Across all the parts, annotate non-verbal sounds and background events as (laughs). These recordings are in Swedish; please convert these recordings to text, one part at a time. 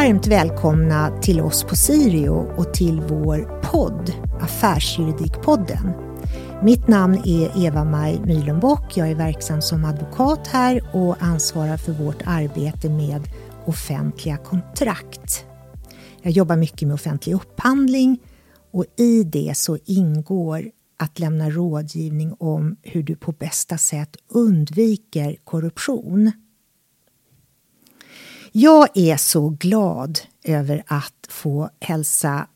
varmt välkomna till oss på Sirio och till vår podd Affärsjuridikpodden. Mitt namn är Eva-Maj Myhlenbock. Jag är verksam som advokat här och ansvarar för vårt arbete med offentliga kontrakt. Jag jobbar mycket med offentlig upphandling och i det så ingår att lämna rådgivning om hur du på bästa sätt undviker korruption. Jag är så glad över att få hälsa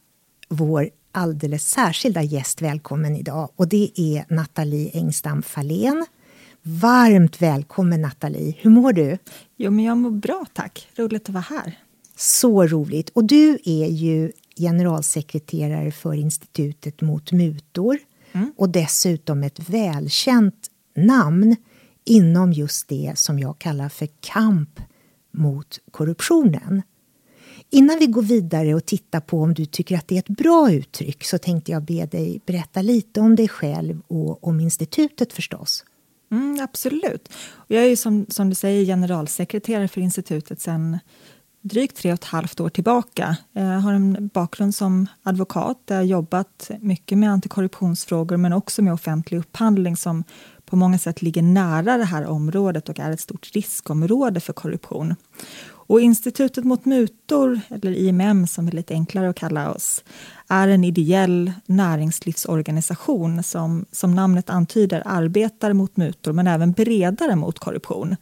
vår alldeles särskilda gäst välkommen idag och det är Nathalie Engstam Fahlén. Varmt välkommen Nathalie, hur mår du? Jo, men jag mår bra tack, roligt att vara här. Så roligt! Och du är ju generalsekreterare för Institutet mot mutor mm. och dessutom ett välkänt namn inom just det som jag kallar för kamp mot korruptionen. Innan vi går vidare och tittar på om du tycker att det är ett bra uttryck så tänkte jag be dig berätta lite om dig själv och om institutet förstås. Mm, absolut. Jag är ju som, som du säger generalsekreterare för institutet sedan drygt tre och ett halvt år tillbaka. Jag har en bakgrund som advokat där jag jobbat mycket med antikorruptionsfrågor men också med offentlig upphandling som på många sätt ligger nära det här området och är ett stort riskområde för korruption. Och Institutet mot mutor, eller IMM som är lite enklare att kalla oss, är en ideell näringslivsorganisation som, som namnet antyder, arbetar mot mutor men även bredare mot korruption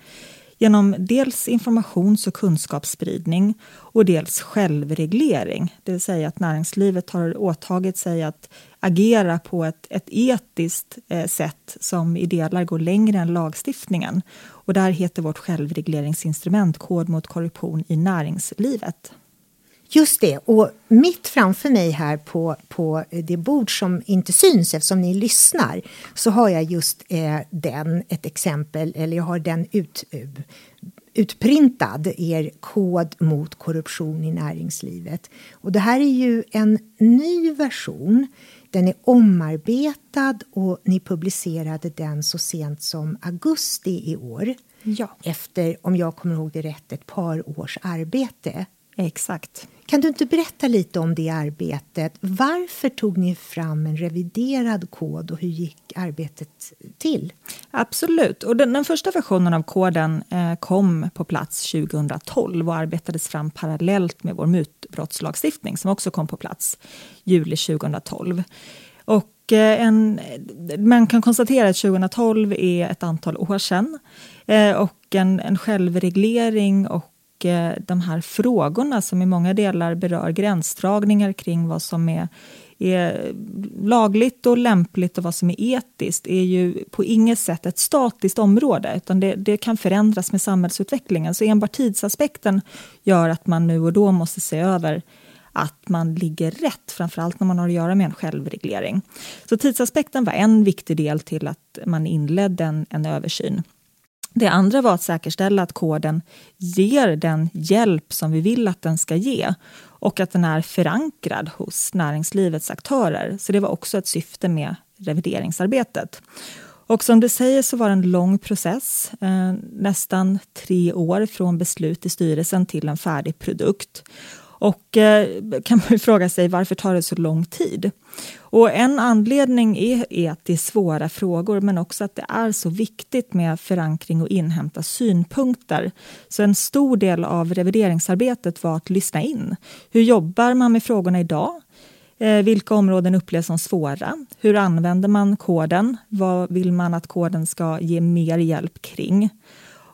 genom dels informations och kunskapsspridning och dels självreglering. Det vill säga att näringslivet har åtagit sig att agera på ett, ett etiskt eh, sätt som i delar går längre än lagstiftningen. Och där heter vårt självregleringsinstrument Kod mot korruption i näringslivet. Just det, och mitt framför mig här på, på det bord som inte syns eftersom ni lyssnar så har jag just eh, den, ett exempel, eller jag har den ut, eh, utprintad, er kod mot korruption i näringslivet. Och det här är ju en ny version. Den är omarbetad och ni publicerade den så sent som augusti i år. Ja. Efter, om jag kommer ihåg det rätt, ett par års arbete. Exakt. Kan du inte berätta lite om det arbetet? Varför tog ni fram en reviderad kod och hur gick arbetet till? Absolut. Och den, den första versionen av koden eh, kom på plats 2012 och arbetades fram parallellt med vår mutbrottslagstiftning som också kom på plats juli 2012. Och eh, en, man kan konstatera att 2012 är ett antal år sedan eh, och en, en självreglering och Eh, de här frågorna som i många delar berör gränsdragningar kring vad som är, är lagligt och lämpligt och vad som är etiskt är ju på inget sätt ett statiskt område, utan det, det kan förändras med samhällsutvecklingen. Så enbart tidsaspekten gör att man nu och då måste se över att man ligger rätt, framförallt när man har att göra med en självreglering. Så tidsaspekten var en viktig del till att man inledde en, en översyn. Det andra var att säkerställa att koden ger den hjälp som vi vill att den ska ge och att den är förankrad hos näringslivets aktörer. Så det var också ett syfte med revideringsarbetet. Och som du säger så var det en lång process, eh, nästan tre år från beslut i styrelsen till en färdig produkt. Och eh, kan man fråga sig varför tar det så lång tid? Och en anledning är, är att det är svåra frågor men också att det är så viktigt med förankring och inhämta synpunkter. Så en stor del av revideringsarbetet var att lyssna in. Hur jobbar man med frågorna idag? Eh, vilka områden upplevs som svåra? Hur använder man koden? Vad vill man att koden ska ge mer hjälp kring?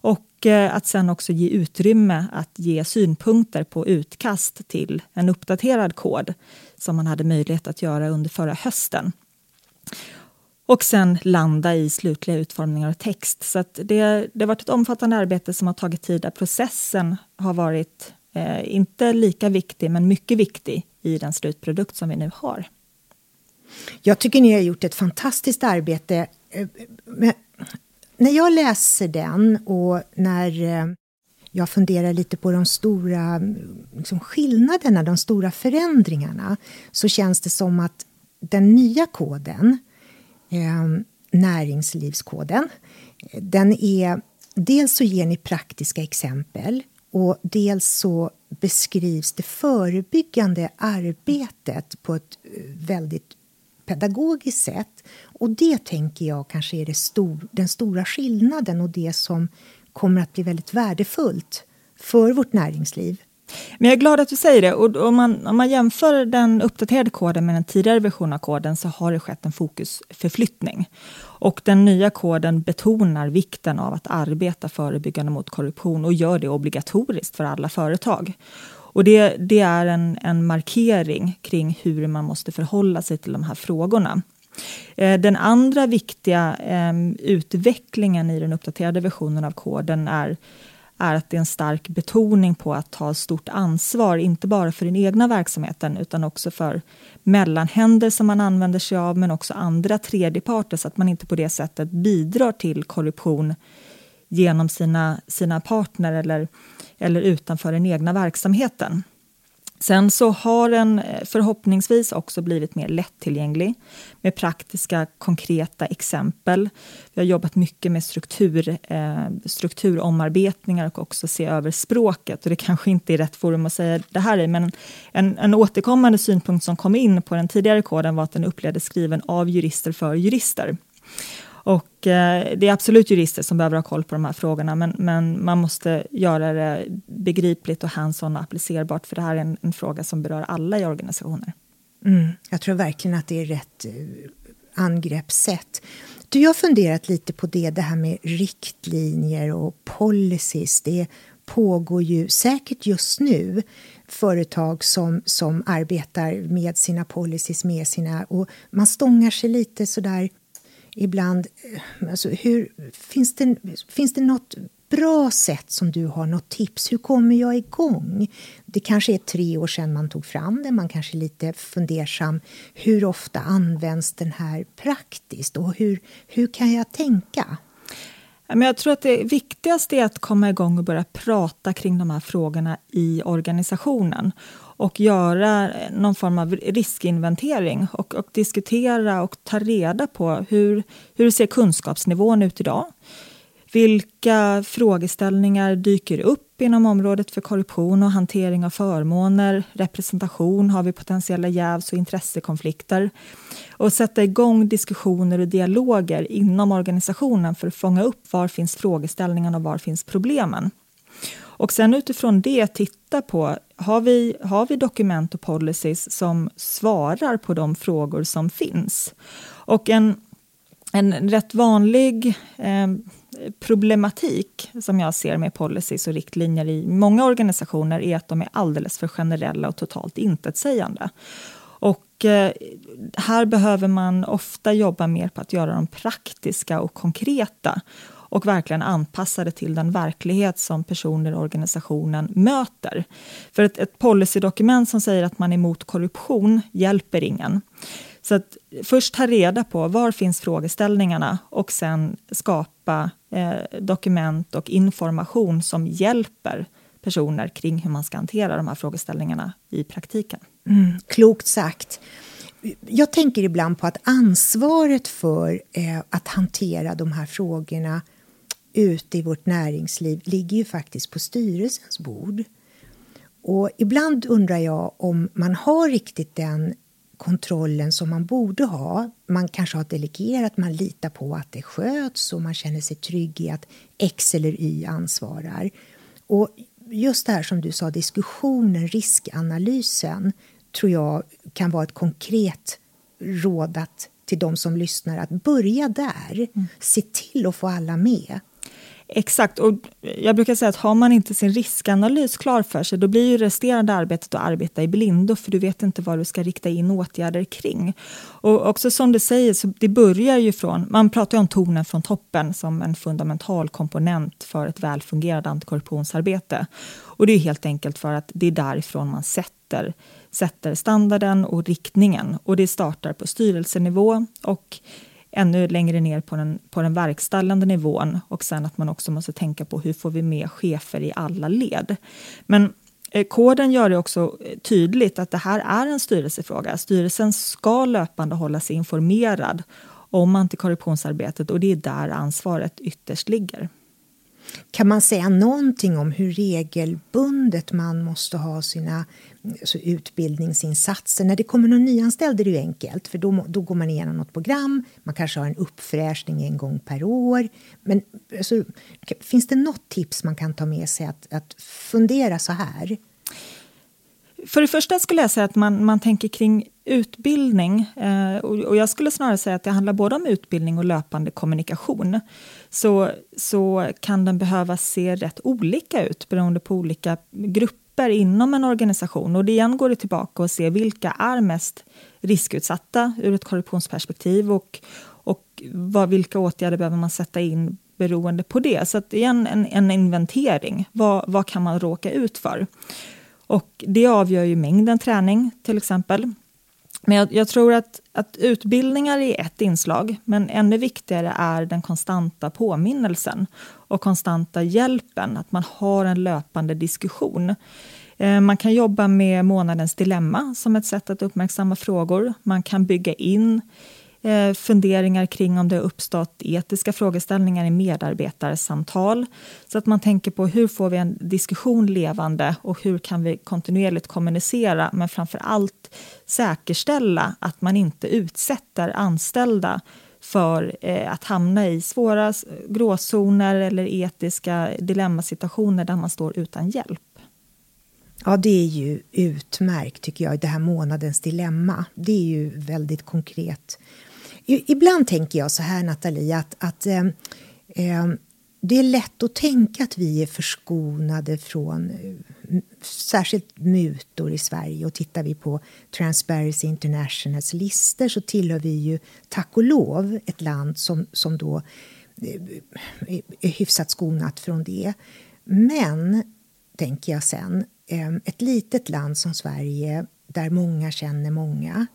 Och eh, att sen också ge utrymme att ge synpunkter på utkast till en uppdaterad kod som man hade möjlighet att göra under förra hösten. Och sen landa i slutliga utformningar av text. Så det, det har varit ett omfattande arbete som har tagit tid där processen har varit eh, inte lika viktig, men mycket viktig i den slutprodukt som vi nu har. Jag tycker ni har gjort ett fantastiskt arbete. Eh, när jag läser den och när eh, jag funderar lite på de stora liksom skillnaderna, de stora förändringarna så känns det som att den nya koden, eh, näringslivskoden, den är... Dels så ger ni praktiska exempel Och dels så beskrivs det förebyggande arbetet på ett eh, väldigt pedagogiskt sätt. Och det tänker jag kanske är det stor, den stora skillnaden och det som kommer att bli väldigt värdefullt för vårt näringsliv. Men jag är glad att du säger det. Och om, man, om man jämför den uppdaterade koden med den tidigare versionen av koden så har det skett en fokusförflyttning. Och den nya koden betonar vikten av att arbeta förebyggande mot korruption och gör det obligatoriskt för alla företag. Och det, det är en, en markering kring hur man måste förhålla sig till de här frågorna. Eh, den andra viktiga eh, utvecklingen i den uppdaterade versionen av koden är är att det är en stark betoning på att ta stort ansvar, inte bara för den egna verksamheten utan också för mellanhänder som man använder sig av, men också andra tredjeparter så att man inte på det sättet bidrar till korruption genom sina, sina partner eller, eller utanför den egna verksamheten. Sen så har den eh, förhoppningsvis också blivit mer lättillgänglig med praktiska, konkreta exempel. Vi har jobbat mycket med struktur, eh, strukturomarbetningar och också se över språket. Och det kanske inte är rätt forum att säga det här i, men en, en återkommande synpunkt som kom in på den tidigare koden var att den upplevdes skriven av jurister för jurister. Och eh, det är absolut jurister som behöver ha koll på de här frågorna, men, men man måste göra det begripligt och hands-on och applicerbart, för det här är en, en, fråga som berör alla i organisationer. Mm, jag tror verkligen att det är rätt eh, angreppssätt. Du, jag har funderat lite på det, det här med riktlinjer och policies. Det pågår ju säkert just nu företag som, som arbetar med sina policies, med sina... Och man stångar sig lite sådär ibland... Eh, alltså hur, finns, det, finns det något bra sätt som du har, något tips? Hur kommer jag igång? Det kanske är tre år sedan man tog fram det, man kanske är lite fundersam. Hur ofta används den här praktiskt och hur, hur kan jag tänka? jag tror att det viktigaste är att komma igång och börja prata kring de här frågorna i organisationen och göra någon form av riskinventering och, och diskutera och ta reda på hur, hur ser kunskapsnivån ut idag? Vilka frågeställningar dyker upp inom området för korruption och hantering av förmåner, representation, har vi potentiella jävs och intressekonflikter? Och sätta igång diskussioner och dialoger inom organisationen för att fånga upp var finns frågeställningarna och var finns problemen. Och sen utifrån det titta på, har vi, har vi dokument och policies som svarar på de frågor som finns? Och en, en rätt vanlig eh, problematik som jag ser med policies och riktlinjer i många organisationer är att de är alldeles för generella och totalt intetsägande. Och eh, här behöver man ofta jobba mer på att göra dem praktiska och konkreta och verkligen anpassa det till den verklighet som personer i organisationen möter. För ett, ett policydokument som säger att man är emot korruption hjälper ingen. Så att först ta reda på var finns frågeställningarna och sen skapa eh, dokument och information som hjälper personer kring hur man ska hantera de här frågeställningarna i praktiken. Mm, klokt sagt. Jag tänker ibland på att ansvaret för eh, att hantera de här frågorna ute i vårt näringsliv ligger ju faktiskt på styrelsens bord. Och ibland undrar jag om man har riktigt den kontrollen som man borde ha. Man kanske har delegerat, man litar på att det sköts och man känner sig trygg i att X eller Y ansvarar. Och just det här som du sa, diskussionen, riskanalysen tror jag kan vara ett konkret råd att, till de som lyssnar att börja där. Mm. Se till att få alla med. Exakt, och jag brukar säga att har man inte sin riskanalys klar för sig, då blir ju resterande arbetet att arbeta i blindo, för du vet inte vad du ska rikta in åtgärder kring. Och också som du säger, så det börjar ju från, man pratar ju om tonen från toppen som en fundamental komponent för ett välfungerande antikorruptionsarbete. Och det är helt enkelt för att det är därifrån man sätter sätter standarden och riktningen. Och det startar på styrelsenivå och ännu längre ner på den, på den verkställande nivån och sen att man också måste tänka på hur får vi med chefer i alla led. Men eh, koden gör det också eh, tydligt att det här är en styrelsefråga. Styrelsen ska löpande hålla sig informerad om antikorruptionsarbetet och det är där ansvaret ytterst ligger. Kan man säga någonting om hur regelbundet man måste ha sina alltså utbildningsinsatser? När det kommer någon nyanställd är det ju enkelt för då, då går man igenom något program, man kanske har en uppfräschning en gång per år. Men alltså, finns det något tips man kan ta med sig att, att fundera så här? För det första skulle jag säga att man, man tänker kring utbildning. Eh, och, och, jag skulle snarare säga att det handlar både om utbildning och löpande kommunikation. Så, så kan den behöva se rätt olika ut beroende på olika grupper inom en organisation. Och det igen går det tillbaka och se vilka är mest riskutsatta ur ett korruptionsperspektiv och, och vad, vilka åtgärder behöver man sätta in beroende på det. Så att igen en, en inventering. Vad, vad kan man råka ut för? Och det avgör ju mängden träning till exempel. Men jag, jag, tror att, att utbildningar är ett inslag, men ännu viktigare är den konstanta påminnelsen och konstanta hjälpen, att man har en löpande diskussion. Eh, man kan jobba med månadens dilemma som ett sätt att uppmärksamma frågor. Man kan bygga in Eh, funderingar kring om det har uppstått etiska frågeställningar i medarbetarsamtal. Så att man tänker på hur får vi en diskussion levande och hur kan vi kontinuerligt kommunicera men framför allt säkerställa att man inte utsätter anställda för eh, att hamna i svåra gråzoner eller etiska dilemmasituationer där man står utan hjälp. Ja, det är ju utmärkt tycker jag, det här månadens dilemma. Det är ju väldigt konkret Ibland tänker jag så här, Nathalie, att, att eh, eh, det är lätt att tänka att vi är förskonade från eh, särskilt mutor i Sverige. Och tittar vi på Transparency Internationals listor så tillhör vi ju tack och lov ett land som, som då eh, är hyfsat skonat från det. Men, tänker jag sen, eh, ett litet land som Sverige där många känner många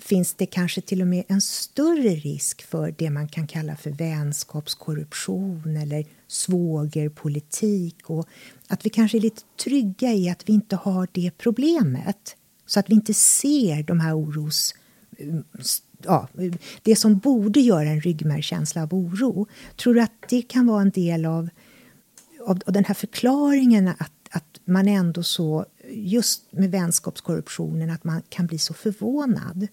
finns det kanske till och med en större risk för det man kan kalla för vänskapskorruption eller svågerpolitik och att vi kanske är lite trygga i att vi inte har det problemet så att vi inte ser de här oros... Eh, ja, det som borde göra en ryggmärgskänsla av oro. Tror du att det kan vara en del av, av, av den här förklaringen att, att man ändå så, just med vänskapskorruptionen, att man kan bli så förvånad?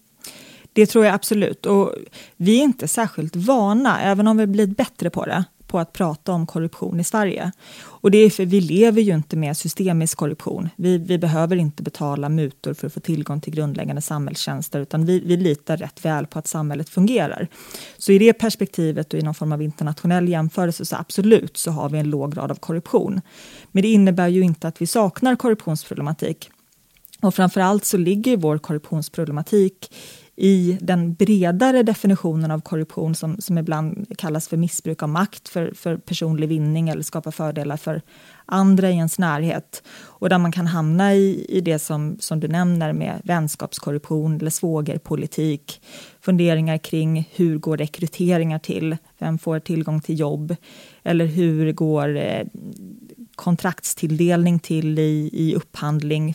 Det tror jag absolut. Och vi är inte särskilt vana, även om vi blivit bättre på det, på att prata om korruption i Sverige. Och det är för vi lever ju inte med systemisk korruption. Vi, vi behöver inte betala mutor för att få tillgång till grundläggande samhällstjänster, utan vi, vi litar rätt väl på att samhället fungerar. Så i det perspektivet och i någon form av internationell jämförelse så absolut så har vi en låg grad av korruption. Men det innebär ju inte att vi saknar korruptionsproblematik. Och framför allt så ligger vår korruptionsproblematik i den bredare definitionen av korruption som, som ibland kallas för missbruk av makt för, för personlig vinning eller skapa fördelar för andra i ens närhet. Och där man kan hamna i, i det som, som du nämner med vänskapskorruption eller svågerpolitik. Funderingar kring hur går rekryteringar till? Vem får tillgång till jobb? Eller hur går eh, kontraktstilldelning till i, i upphandling?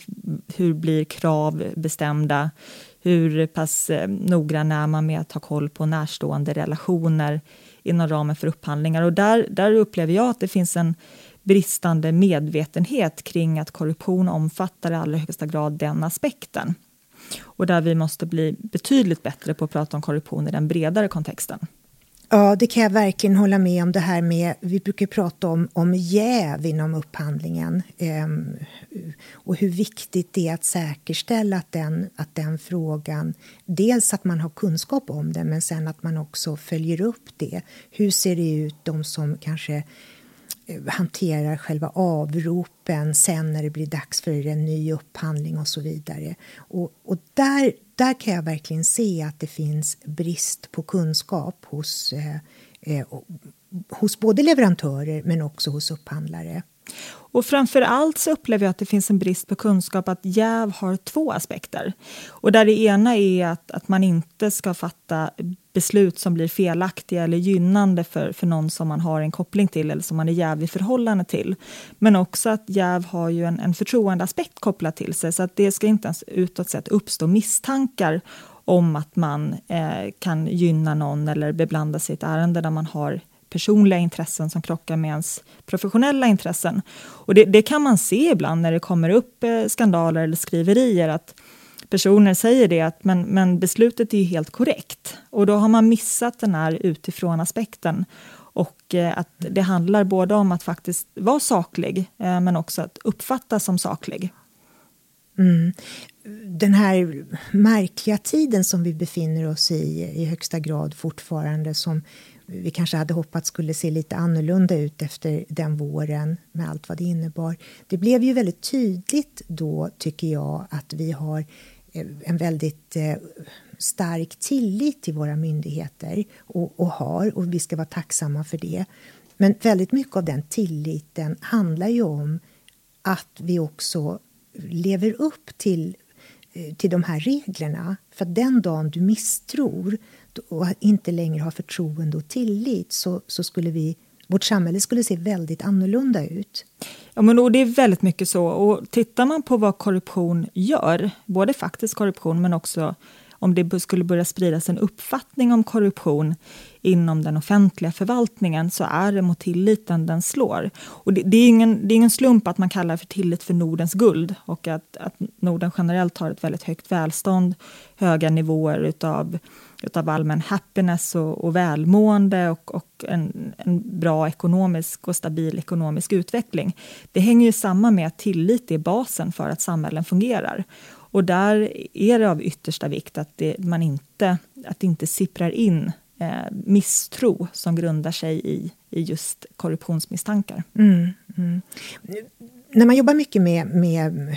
Hur blir krav bestämda? Hur pass eh, noggrann är man med att ha koll på närstående relationer inom ramen för upphandlingar. Och där, där upplever jag att det finns en bristande medvetenhet kring att korruption omfattar i allra högsta grad den aspekten. Och där vi måste bli betydligt bättre på att prata om korruption i den bredare kontexten. Ja, det kan jag verkligen hålla med om. det här med, Vi brukar prata om, om jäv inom upphandlingen eh, och hur viktigt det är att säkerställa att den, att den frågan... Dels att man har kunskap om den, men sen att man också följer upp det. Hur ser det ut, de som kanske Eh, hanterar själva avropen sen när det blir dags för en ny upphandling och så vidare. Och, och där där kan jag verkligen se att det finns brist på kunskap hos, eh, eh, hos både leverantörer men också hos upphandlare. Och framför allt så upplever jag att det finns en brist på kunskap att jäv har två aspekter. Och där det ena är att, att man inte ska fatta beslut som blir felaktiga eller gynnande för, för någon som man har en koppling till eller som man är jäv i förhållande till. Men också att jäv har ju en, en förtroendeaspekt kopplat till sig så att det ska inte ens utåt sett uppstå misstankar om att man eh, kan gynna någon eller beblanda sig i ett ärende där man har personliga intressen som krockar med ens professionella intressen. Och det, det kan man se ibland när det kommer upp eh, skandaler eller skriverier, att personer säger det att men, men beslutet är ju helt korrekt. Och då har man missat den här utifrån aspekten. Och eh, att det handlar både om att faktiskt vara saklig, eh, men också att uppfattas som saklig. Mm. Den här märkliga tiden som vi befinner oss i, i högsta grad fortfarande, som vi kanske hade hoppats skulle se lite annorlunda ut efter den våren med allt vad det innebar. Det blev ju väldigt tydligt då, tycker jag, att vi har eh, en väldigt eh, stark tillit till våra myndigheter och, och har, och vi ska vara tacksamma för det. Men väldigt mycket av den tilliten handlar ju om att vi också lever upp till, eh, till de här reglerna. För den dagen du misstror och inte längre har förtroende och tillit så, så skulle vi vårt samhälle skulle se väldigt annorlunda ut. Ja, men och det är väldigt mycket så. Och tittar man på vad korruption gör, både faktisk korruption men också om det skulle börja spridas en uppfattning om korruption inom den offentliga förvaltningen så är det mot tilliten den slår. Och det, det, är ingen, det är ingen slump att man kallar för tillit för Nordens guld och att, att Norden generellt har ett väldigt högt välstånd, höga nivåer utav, utav allmän happiness och, och välmående och, och en, en bra ekonomisk och stabil ekonomisk utveckling. Det hänger ju samman med att tillit är basen för att samhällen fungerar. Och där är det av yttersta vikt att det, man inte, att det inte sipprar in eh, misstro som grundar sig i, i just korruptionsmisstankar. Mm, mm. När man jobbar mycket med, med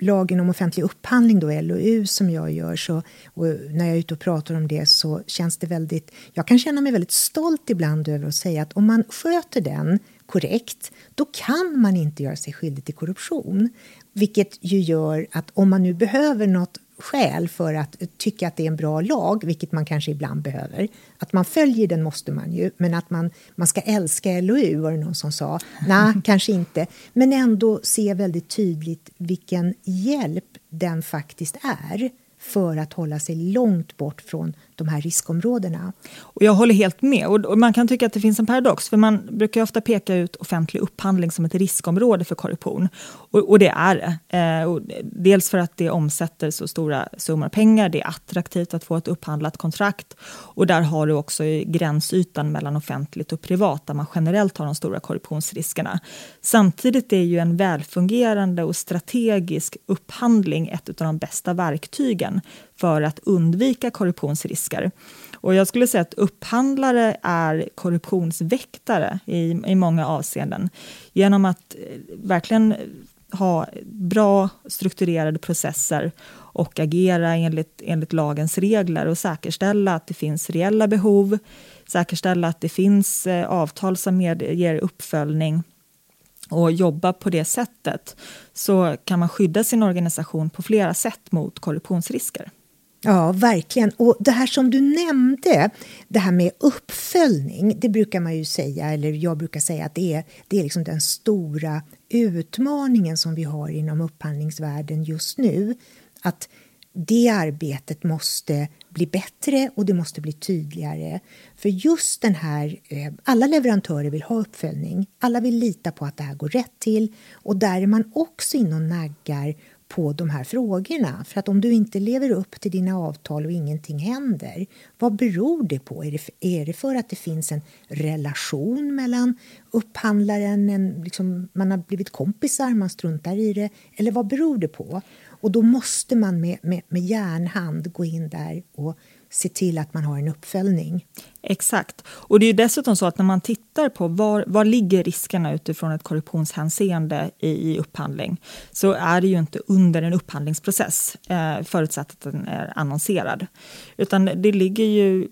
lagen om offentlig upphandling, då, LOU, som jag gör, så, och när jag är ute och pratar om det så känns det väldigt... Jag kan känna mig väldigt stolt ibland över att säga att om man sköter den korrekt, då kan man inte göra sig skyldig till korruption. Vilket ju gör att om man nu behöver något skäl för att tycka att det är en bra lag, vilket man kanske ibland behöver. Att man följer den måste man ju, men att man, man ska älska LOU var det någon som sa. Nej, (laughs) kanske inte. Men ändå se väldigt tydligt vilken hjälp den faktiskt är för att hålla sig långt bort från de här riskområdena. Och jag håller helt med. Och man kan tycka att det finns en paradox, för man brukar ofta peka ut offentlig upphandling som ett riskområde för korruption. Och, och det är det. Eh, dels för att det omsätter så stora summor pengar, det är attraktivt att få ett upphandlat kontrakt och där har du också gränsytan mellan offentligt och privat, där man generellt har de stora korruptionsriskerna. Samtidigt är ju en välfungerande och strategisk upphandling ett av de bästa verktygen för att undvika korruptionsrisker. Och jag skulle säga att upphandlare är korruptionsväktare i, i många avseenden genom att eh, verkligen ha bra strukturerade processer och agera enligt, enligt lagens regler och säkerställa att det finns reella behov, säkerställa att det finns eh, avtal som medger uppföljning och jobba på det sättet så kan man skydda sin organisation på flera sätt mot korruptionsrisker. Ja, verkligen. Och det här som du nämnde, det här med uppföljning, det brukar man ju säga, eller jag brukar säga att det är, det är liksom den stora utmaningen som vi har inom upphandlingsvärlden just nu. Att det arbetet måste bli bättre och det måste bli tydligare. För just den här, eh, alla leverantörer vill ha uppföljning. Alla vill lita på att det här går rätt till och där är man också inne och naggar på de här frågorna. För att om du inte lever upp till dina avtal och ingenting händer, vad beror det på? Är det, är det för att det finns en relation mellan upphandlaren, en, liksom, man har blivit kompisar, man struntar i det, eller vad beror det på? Och då måste man med, med, med järnhand gå in där och se till att man har en uppföljning. Exakt. Och det är dessutom så att när man tittar på var, var ligger riskerna utifrån ett korruptionshänseende i, i upphandling, så är det ju inte under en upphandlingsprocess, eh, förutsatt att den är annonserad. Utan det ligger ju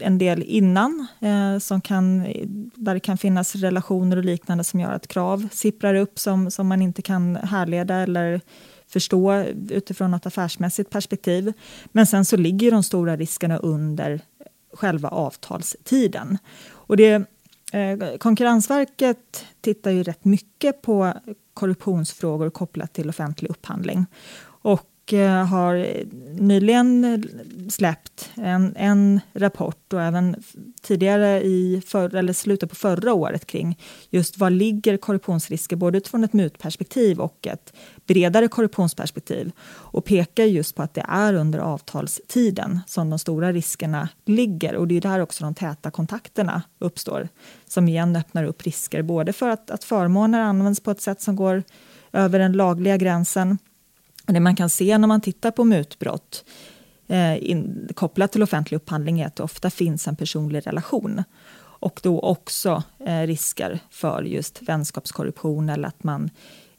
en del innan, eh, som kan, där det kan finnas relationer och liknande som gör att krav sipprar upp som, som man inte kan härleda eller förstå utifrån ett affärsmässigt perspektiv. Men sen så ligger de stora riskerna under själva avtalstiden. Och det, eh, Konkurrensverket tittar ju rätt mycket på korruptionsfrågor kopplat till offentlig upphandling. Och och har nyligen släppt en, en rapport och även tidigare i för, eller slutet på förra året kring just var ligger korruptionsrisker både utifrån ett mutperspektiv och ett bredare korruptionsperspektiv och pekar just på att det är under avtalstiden som de stora riskerna ligger. Och det är där också de täta kontakterna uppstår som igen öppnar upp risker både för att, att förmåner används på ett sätt som går över den lagliga gränsen det man kan se när man tittar på mutbrott eh, in, kopplat till offentlig upphandling är att det ofta finns en personlig relation och då också eh, risker för just vänskapskorruption eller att man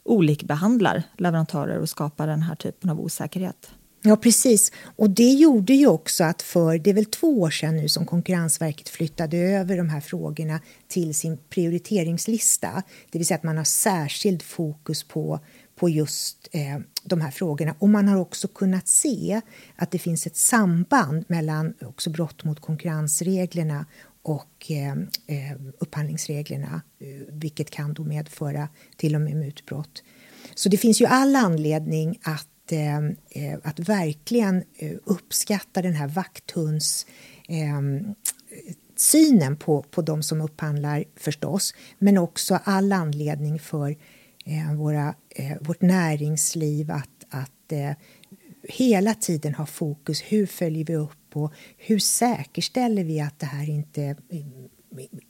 olikbehandlar leverantörer och skapar den här typen av osäkerhet. Ja, precis. Och det gjorde ju också att för, det är väl två år sedan nu som Konkurrensverket flyttade över de här frågorna till sin prioriteringslista. Det vill säga att man har särskild fokus på på just eh, de här frågorna. Och man har också kunnat se att det finns ett samband mellan också brott mot konkurrensreglerna och eh, eh upphandlingsreglerna, eh, vilket kan då medföra till och med mutbrott. Så det finns ju all anledning att, eh, eh att verkligen uppskatta den här vakthunds synen på, på de som upphandlar förstås, men också all anledning för våra, eh, vårt näringsliv att, att eh, hela tiden ha fokus. Hur följer vi upp och hur säkerställer vi att det här inte,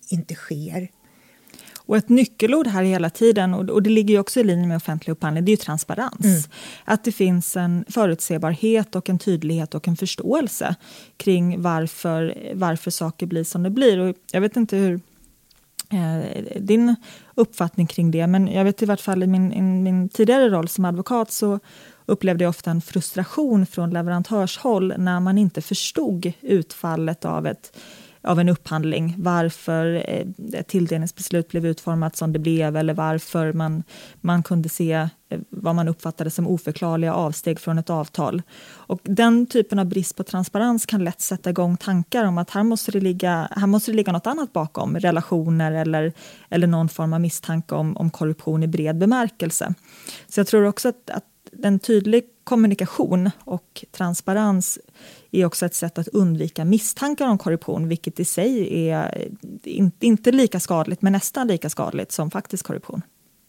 inte sker? Och ett nyckelord här hela tiden, och det ligger också i linje med offentlig upphandling, det är ju transparens. Mm. Att det finns en förutsebarhet och en tydlighet och en förståelse kring varför, varför saker blir som det blir. Och jag vet inte hur eh, Eh, din uppfattning kring det, men jag vet i vart fall i min, i min tidigare roll som advokat så upplevde jag ofta en frustration från leverantörshåll när man inte förstod utfallet av ett av en upphandling, varför eh, ett tilldelningsbeslut blev utformat som det blev eller varför man, man kunde se eh, vad man uppfattade som oförklarliga avsteg från ett avtal. Och den typen av brist på transparens kan lätt sätta igång tankar om att här måste det ligga, här måste det ligga något annat bakom, relationer eller, eller någon form av misstanke om, om korruption i bred bemärkelse. Så jag tror också att, att en tydlig kommunikation och transparens är också ett sätt att undvika misstankar om korruption, vilket i sig är eh, inte lika skadligt, men nästan lika skadligt som faktisk korruption.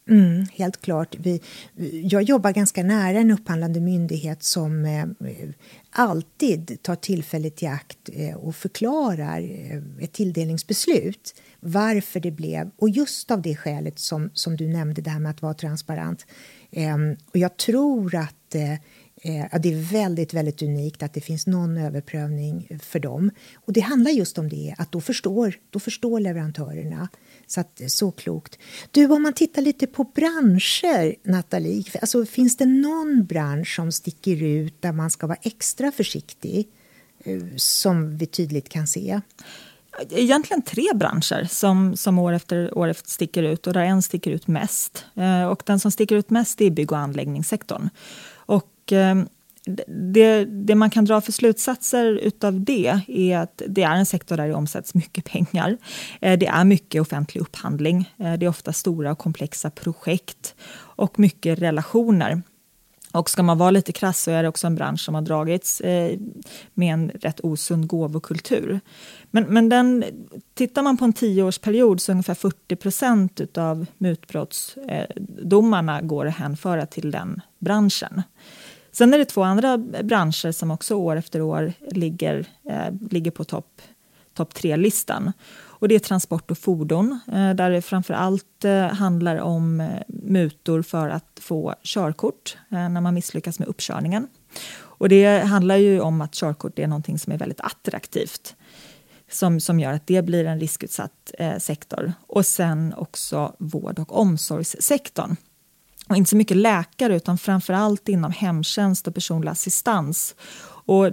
Mm, helt klart. Vi, jag jobbar ganska nära en upphandlande myndighet som eh, alltid tar tillfället i akt eh, och förklarar eh, ett tilldelningsbeslut. Varför det blev, och just av det skälet som, som du nämnde, det här med att vara transparent. Eh, och jag tror att eh, eh ja, det är väldigt, väldigt unikt att det finns någon överprövning för dem. Och det handlar just om det, att då förstår, då förstår leverantörerna. Så, att, eh, så klokt. Du, om man tittar lite på branscher, Nathalie, alltså, finns det någon bransch som sticker ut där man ska vara extra försiktig, eh, som vi tydligt kan se? egentligen tre branscher som, som år efter år sticker ut och där en sticker ut mest. Eh, och den som sticker ut mest är bygg och anläggningssektorn. Och eh, det, det, man kan dra för slutsatser utav det är att det är en sektor där det omsätts mycket pengar. Eh, det är mycket offentlig upphandling. Eh, det är ofta stora och komplexa projekt och mycket relationer. Och ska man vara lite krass så är det också en bransch som har dragits eh, med en rätt osund gåvokultur. Men, men den, tittar man på en tioårsperiod så ungefär 40 procent av mutbrottsdomarna går att hänföra till den branschen. Sen är det två andra branscher som också år efter år ligger, eh, ligger på topp top tre-listan. Och det är transport och fordon, eh, där det framför allt eh, handlar om eh, mutor för att få körkort eh, när man misslyckas med uppkörningen. Och det handlar ju om att körkort är någonting som är väldigt attraktivt som, som gör att det blir en riskutsatt eh, sektor. Och sen också vård och omsorgssektorn och inte så mycket läkare utan framför allt inom hemtjänst och personlig assistans. Och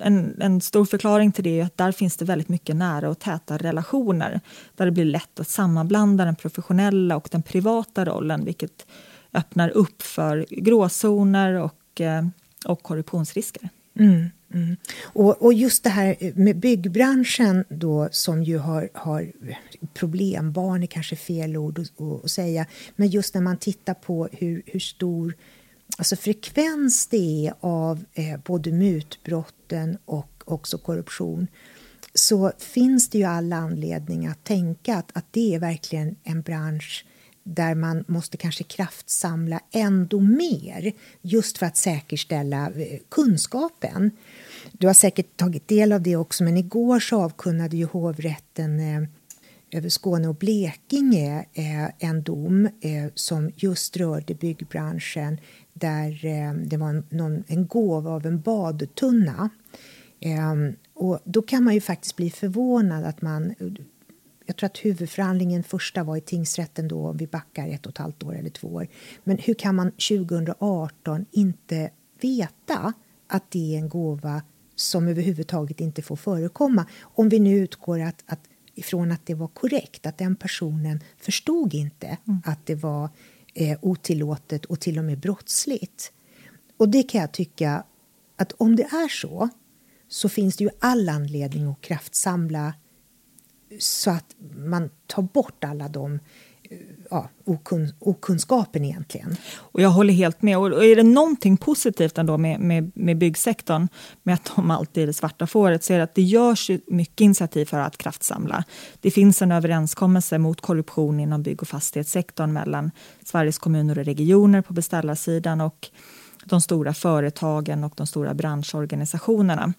en, en, stor förklaring till det är att där finns det väldigt mycket nära och täta relationer där det blir lätt att sammanblanda den professionella och den privata rollen vilket öppnar upp för gråzoner och, eh, och korruptionsrisker. Mm. Mm. Och, och, just det här med byggbranschen då som ju har, har Problembarn är kanske fel ord att, att säga, men just när man tittar på hur, hur stor alltså frekvens det är av eh, både mutbrotten och också korruption så finns det ju all anledning att tänka att, att det är verkligen en bransch där man måste kanske kraftsamla ändå mer just för att säkerställa eh, kunskapen. Du har säkert tagit del av det också, men igår så avkunnade ju hovrätten eh, över Skåne och Blekinge en dom eh, som just rörde byggbranschen där eh, det var en, någon, en gåva av en badtunna. Ehm, och då kan man ju faktiskt bli förvånad att man jag tror att huvudförhandlingen första var i tingsrätten då, om vi backar ett och ett halvt år eller två år. Men hur kan man 2018 inte veta att det är en gåva som överhuvudtaget inte får förekomma? Om vi nu utgår att, att, ifrån att det var korrekt, att den personen förstod inte mm. att det var eh, otillåtet och till och med brottsligt. Och det kan jag tycka att om det är så så finns det ju all anledning att kraftsamla så att man tar bort alla de ja, okun, okunskapen egentligen. Och jag håller helt med. Och är det någonting positivt ändå med, med, med byggsektorn, med att de alltid är det svarta fåret, så är det att det görs mycket initiativ för att kraftsamla. Det finns en överenskommelse mot korruption inom bygg och fastighetssektorn mellan Sveriges kommuner och regioner på beställarsidan och de stora företagen och de stora branschorganisationerna.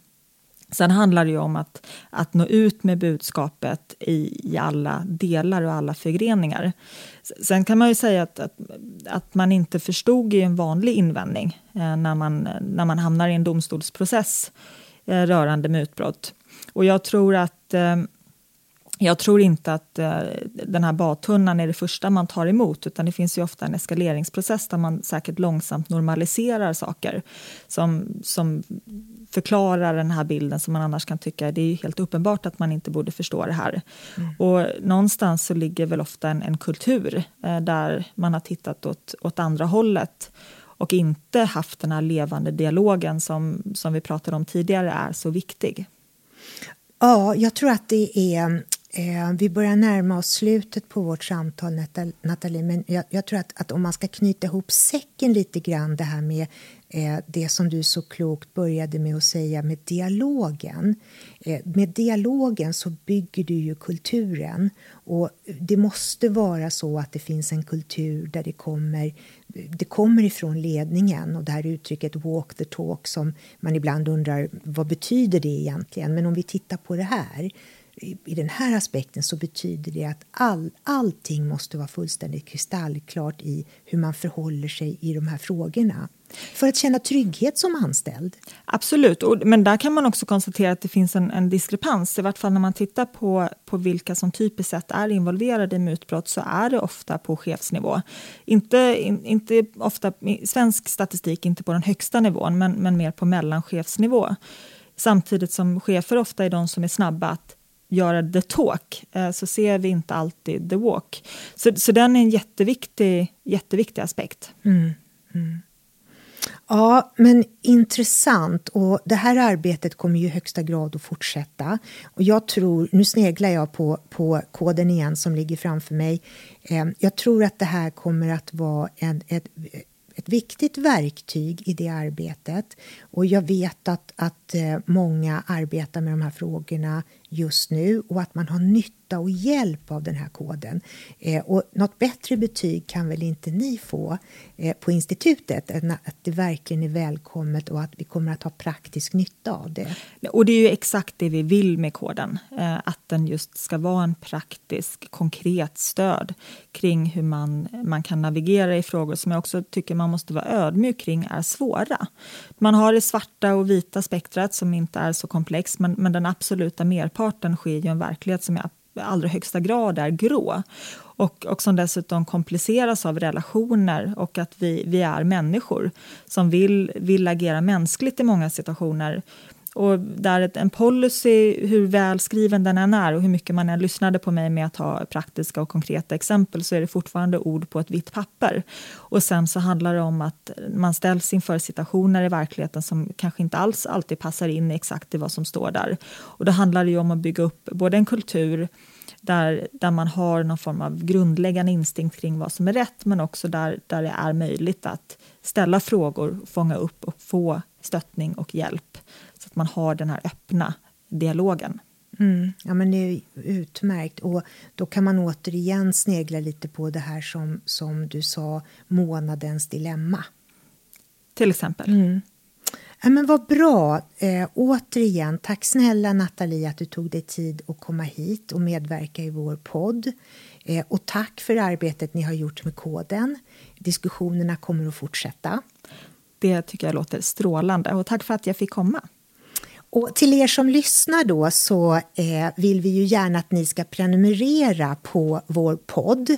Sen handlar det ju om att, att nå ut med budskapet i, i alla delar och alla förgreningar. Sen kan man ju säga att, att, att man inte förstod i en vanlig invändning eh, när, man, när man hamnar i en domstolsprocess eh, rörande mutbrott. Och jag tror att eh, jag tror inte att eh, den här badtunnan är det första man tar emot utan det finns ju ofta en eskaleringsprocess där man säkert långsamt normaliserar saker som, som förklarar den här bilden som man annars kan tycka det är helt uppenbart att man inte borde förstå det här. Mm. Och någonstans så ligger väl ofta en, en kultur eh, där man har tittat åt, åt andra hållet och inte haft den här levande dialogen som, som vi pratade om tidigare är så viktig. Ja, jag tror att det är Eh, vi börjar närma oss slutet på vårt samtal, Nathalie, men jag, jag tror att, att, om man ska knyta ihop säcken lite grann, det här med eh, det som du så klokt började med att säga med dialogen. Eh, med dialogen så bygger du ju kulturen och det måste vara så att det finns en kultur där det kommer det kommer ifrån ledningen och det här uttrycket walk the talk som man ibland undrar vad betyder det egentligen? Men om vi tittar på det här i den här aspekten så betyder det att all, allting måste vara fullständigt kristallklart i hur man förhåller sig i de här frågorna. För att känna trygghet som anställd. Absolut, men där kan man också konstatera att det finns en, en diskrepans. I vart fall när man tittar på, på vilka som typiskt sett är involverade i mutbrott så är det ofta på chefsnivå. Inte, in, inte ofta, svensk statistik inte på den högsta nivån, men, men mer på mellanchefsnivå. Samtidigt som chefer ofta är de som är snabba att göra the talk, eh, så ser vi inte alltid the walk. Så, så den är en jätteviktig, jätteviktig aspekt. Mm. Mm. Ja, men intressant. Och det här arbetet kommer ju i högsta grad att fortsätta. Och jag tror, nu sneglar jag på, på koden igen som ligger framför mig. Ehm, jag tror att det här kommer att vara en, ett, ett viktigt verktyg i det arbetet. Och jag vet att, att eh, många arbetar med de här frågorna just nu och att man har nytta och hjälp av den här koden. Eh, och något bättre betyg kan väl inte ni få eh, på institutet än att det verkligen är välkommet och att vi kommer att ha praktisk nytta av det. Och det är ju exakt det vi vill med koden, eh, att den just ska vara en praktisk, konkret stöd kring hur man, man kan navigera i frågor som jag också tycker man måste vara ödmjuk kring är svåra. Man har det svarta och vita spektrat som inte är så komplext men, men den absoluta merparten sker i en verklighet som i allra högsta grad är grå. Och, och som dessutom kompliceras av relationer och att vi, vi är människor som vill, vill agera mänskligt i många situationer och där en policy, hur välskriven den än är och hur mycket man än lyssnade på mig med att ha praktiska och konkreta exempel så är det fortfarande ord på ett vitt papper. Och sen så handlar det om att man ställs inför situationer i verkligheten som kanske inte alls alltid passar in exakt i vad som står där. Och då handlar det ju om att bygga upp både en kultur där, där man har någon form av grundläggande instinkt kring vad som är rätt men också där, där det är möjligt att ställa frågor, fånga upp och få stöttning och hjälp att man har den här öppna dialogen. Mm, ja, men det är utmärkt. Och då kan man återigen snegla lite på det här som, som du sa, månadens dilemma. Till exempel. Mm. Ja, men vad bra. Eh, återigen, tack snälla Nathalie att du tog dig tid att komma hit och medverka i vår podd. Eh, och tack för arbetet ni har gjort med koden. Diskussionerna kommer att fortsätta. Det tycker jag låter strålande och tack för att jag fick komma. Och till er som lyssnar då så eh, vill vi ju gärna att ni ska prenumerera på vår podd.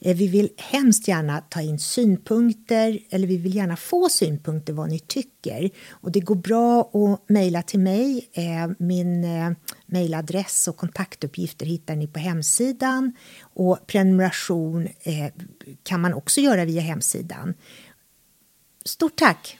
Eh, vi vill hemskt gärna ta in synpunkter eller vi vill gärna få synpunkter vad ni tycker. Och det går bra att mejla till mig. Eh, min eh, mejladress och kontaktuppgifter hittar ni på hemsidan och prenumeration eh, kan man också göra via hemsidan. Stort tack!